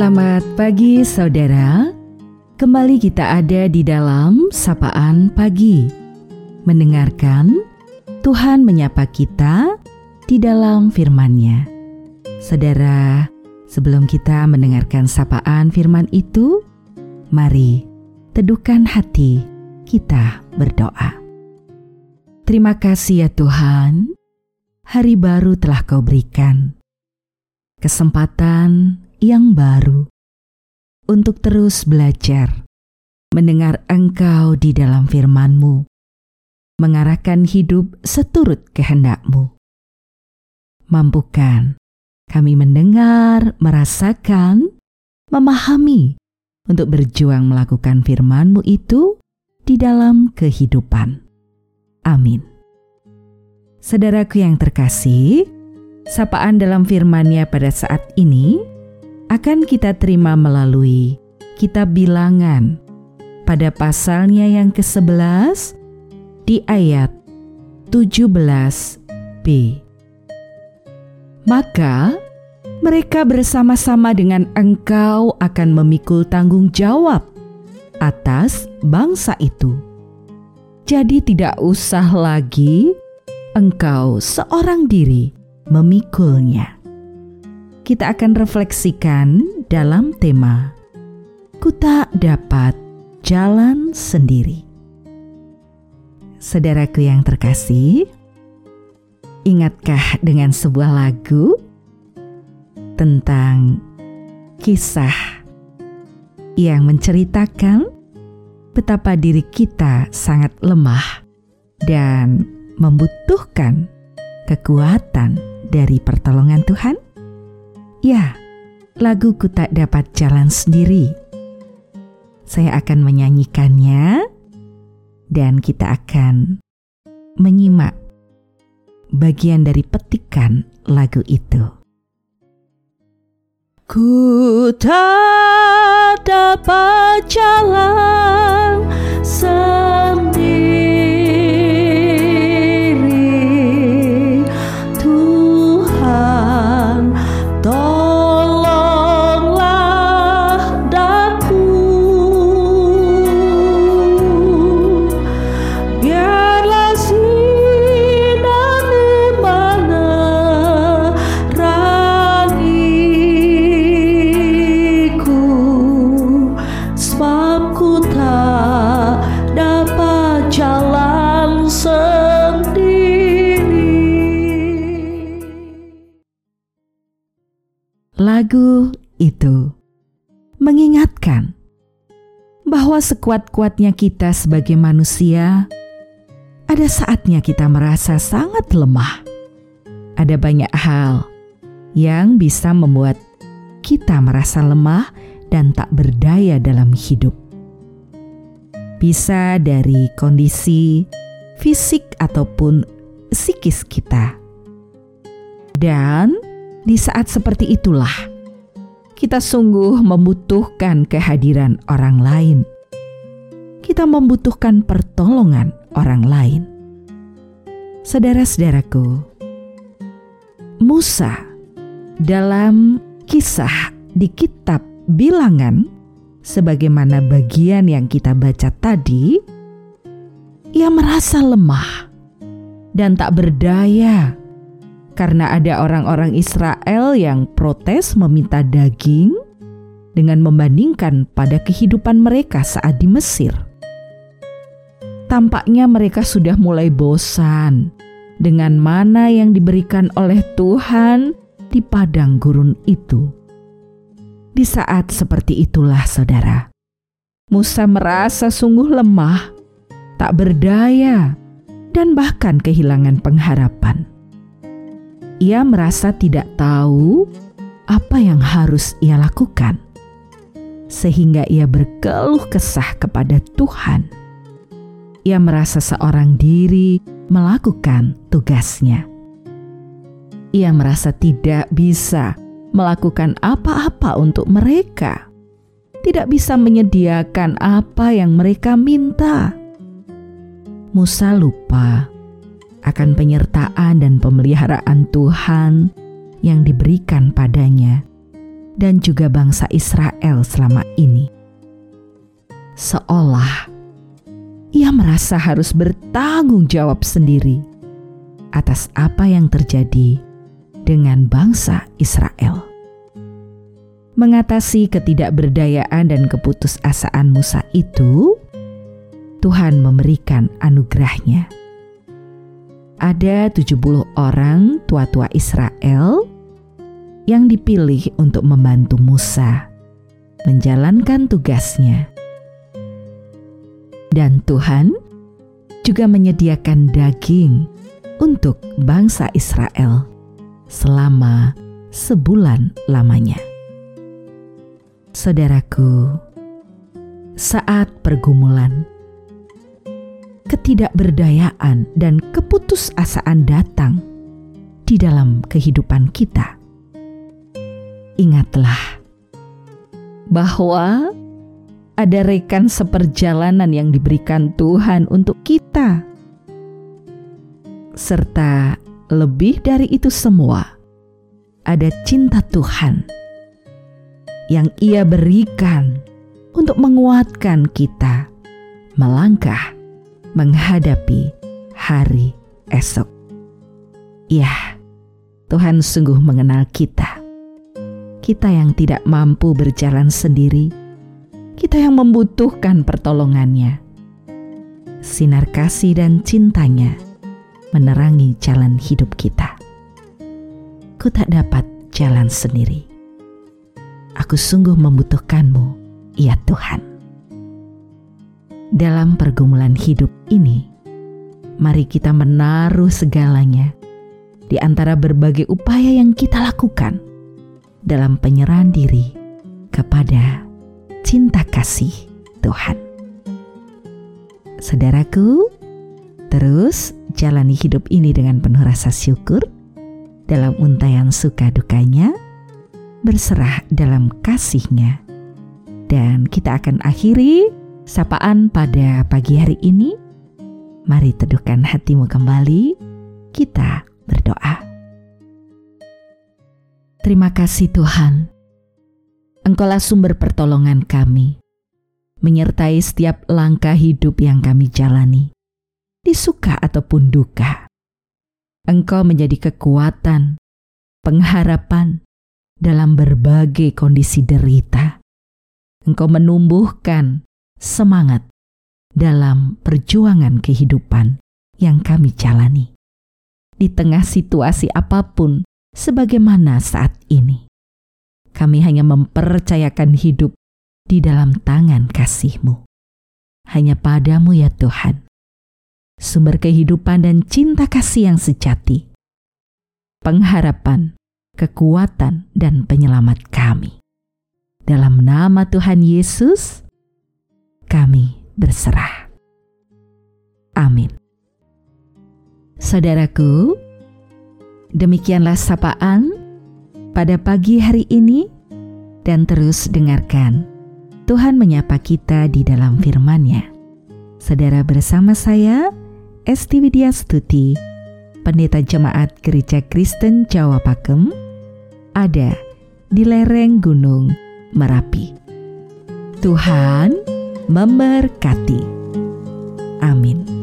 Selamat pagi saudara. Kembali kita ada di dalam sapaan pagi. Mendengarkan Tuhan menyapa kita di dalam firman-Nya. Saudara, sebelum kita mendengarkan sapaan firman itu, mari teduhkan hati kita berdoa. Terima kasih ya Tuhan, hari baru telah kau berikan. Kesempatan yang baru untuk terus belajar, mendengar Engkau di dalam firman-Mu, mengarahkan hidup seturut kehendak-Mu. Mampukan kami mendengar, merasakan, memahami untuk berjuang melakukan firman-Mu itu di dalam kehidupan. Amin. Saudaraku yang terkasih, sapaan dalam firman-Nya pada saat ini akan kita terima melalui kitab bilangan pada pasalnya yang ke-11 di ayat 17b. Maka mereka bersama-sama dengan engkau akan memikul tanggung jawab atas bangsa itu. Jadi tidak usah lagi engkau seorang diri memikulnya kita akan refleksikan dalam tema "Ku tak dapat jalan sendiri". Saudaraku yang terkasih, ingatkah dengan sebuah lagu tentang kisah yang menceritakan betapa diri kita sangat lemah dan membutuhkan kekuatan dari pertolongan Tuhan? Ya, laguku tak dapat jalan sendiri. Saya akan menyanyikannya dan kita akan menyimak bagian dari petikan lagu itu. Ku tak dapat jalan sendiri itu mengingatkan bahwa sekuat-kuatnya kita sebagai manusia, ada saatnya kita merasa sangat lemah. Ada banyak hal yang bisa membuat kita merasa lemah dan tak berdaya dalam hidup. Bisa dari kondisi fisik ataupun psikis kita. Dan di saat seperti itulah kita sungguh membutuhkan kehadiran orang lain. Kita membutuhkan pertolongan orang lain. Saudara-saudaraku, Musa dalam kisah di kitab Bilangan, sebagaimana bagian yang kita baca tadi, ia merasa lemah dan tak berdaya karena ada orang-orang Israel yang protes meminta daging dengan membandingkan pada kehidupan mereka saat di Mesir. Tampaknya mereka sudah mulai bosan dengan mana yang diberikan oleh Tuhan di padang gurun itu. Di saat seperti itulah, saudara, Musa merasa sungguh lemah, tak berdaya, dan bahkan kehilangan pengharapan ia merasa tidak tahu apa yang harus ia lakukan, sehingga ia berkeluh kesah kepada Tuhan. Ia merasa seorang diri melakukan tugasnya. Ia merasa tidak bisa melakukan apa-apa untuk mereka, tidak bisa menyediakan apa yang mereka minta. Musa lupa akan penyertaan dan pemeliharaan Tuhan yang diberikan padanya dan juga bangsa Israel selama ini. Seolah ia merasa harus bertanggung jawab sendiri atas apa yang terjadi dengan bangsa Israel. Mengatasi ketidakberdayaan dan keputusasaan Musa itu, Tuhan memberikan anugerahnya. Ada 70 orang tua-tua Israel yang dipilih untuk membantu Musa menjalankan tugasnya. Dan Tuhan juga menyediakan daging untuk bangsa Israel selama sebulan lamanya. Saudaraku, saat pergumulan, ketidakberdayaan dan keputusasaan datang di dalam kehidupan kita. Ingatlah bahwa ada rekan seperjalanan yang diberikan Tuhan untuk kita, serta lebih dari itu semua, ada cinta Tuhan yang Ia berikan untuk menguatkan kita melangkah menghadapi hari esok. Ya, Tuhan sungguh mengenal kita kita yang tidak mampu berjalan sendiri, kita yang membutuhkan pertolongannya. Sinar kasih dan cintanya menerangi jalan hidup kita. Ku tak dapat jalan sendiri. Aku sungguh membutuhkanmu, ya Tuhan. Dalam pergumulan hidup ini, mari kita menaruh segalanya di antara berbagai upaya yang kita lakukan dalam penyerahan diri kepada cinta kasih Tuhan. Saudaraku, terus jalani hidup ini dengan penuh rasa syukur dalam untayan suka dukanya, berserah dalam kasihnya. Dan kita akan akhiri sapaan pada pagi hari ini. Mari teduhkan hatimu kembali, kita berdoa. Terima kasih Tuhan. Engkaulah sumber pertolongan kami, menyertai setiap langkah hidup yang kami jalani, di suka ataupun duka. Engkau menjadi kekuatan, pengharapan dalam berbagai kondisi derita. Engkau menumbuhkan semangat dalam perjuangan kehidupan yang kami jalani. Di tengah situasi apa pun sebagaimana saat ini. Kami hanya mempercayakan hidup di dalam tangan kasih-Mu. Hanya padamu ya Tuhan, sumber kehidupan dan cinta kasih yang sejati, pengharapan, kekuatan, dan penyelamat kami. Dalam nama Tuhan Yesus, kami berserah. Amin. Saudaraku, Demikianlah sapaan pada pagi hari ini dan terus dengarkan. Tuhan menyapa kita di dalam firman-Nya. Saudara bersama saya, Esti Widya Stuti, Pendeta Jemaat Gereja Kristen Jawa Pakem, ada di lereng Gunung Merapi. Tuhan memberkati. Amin.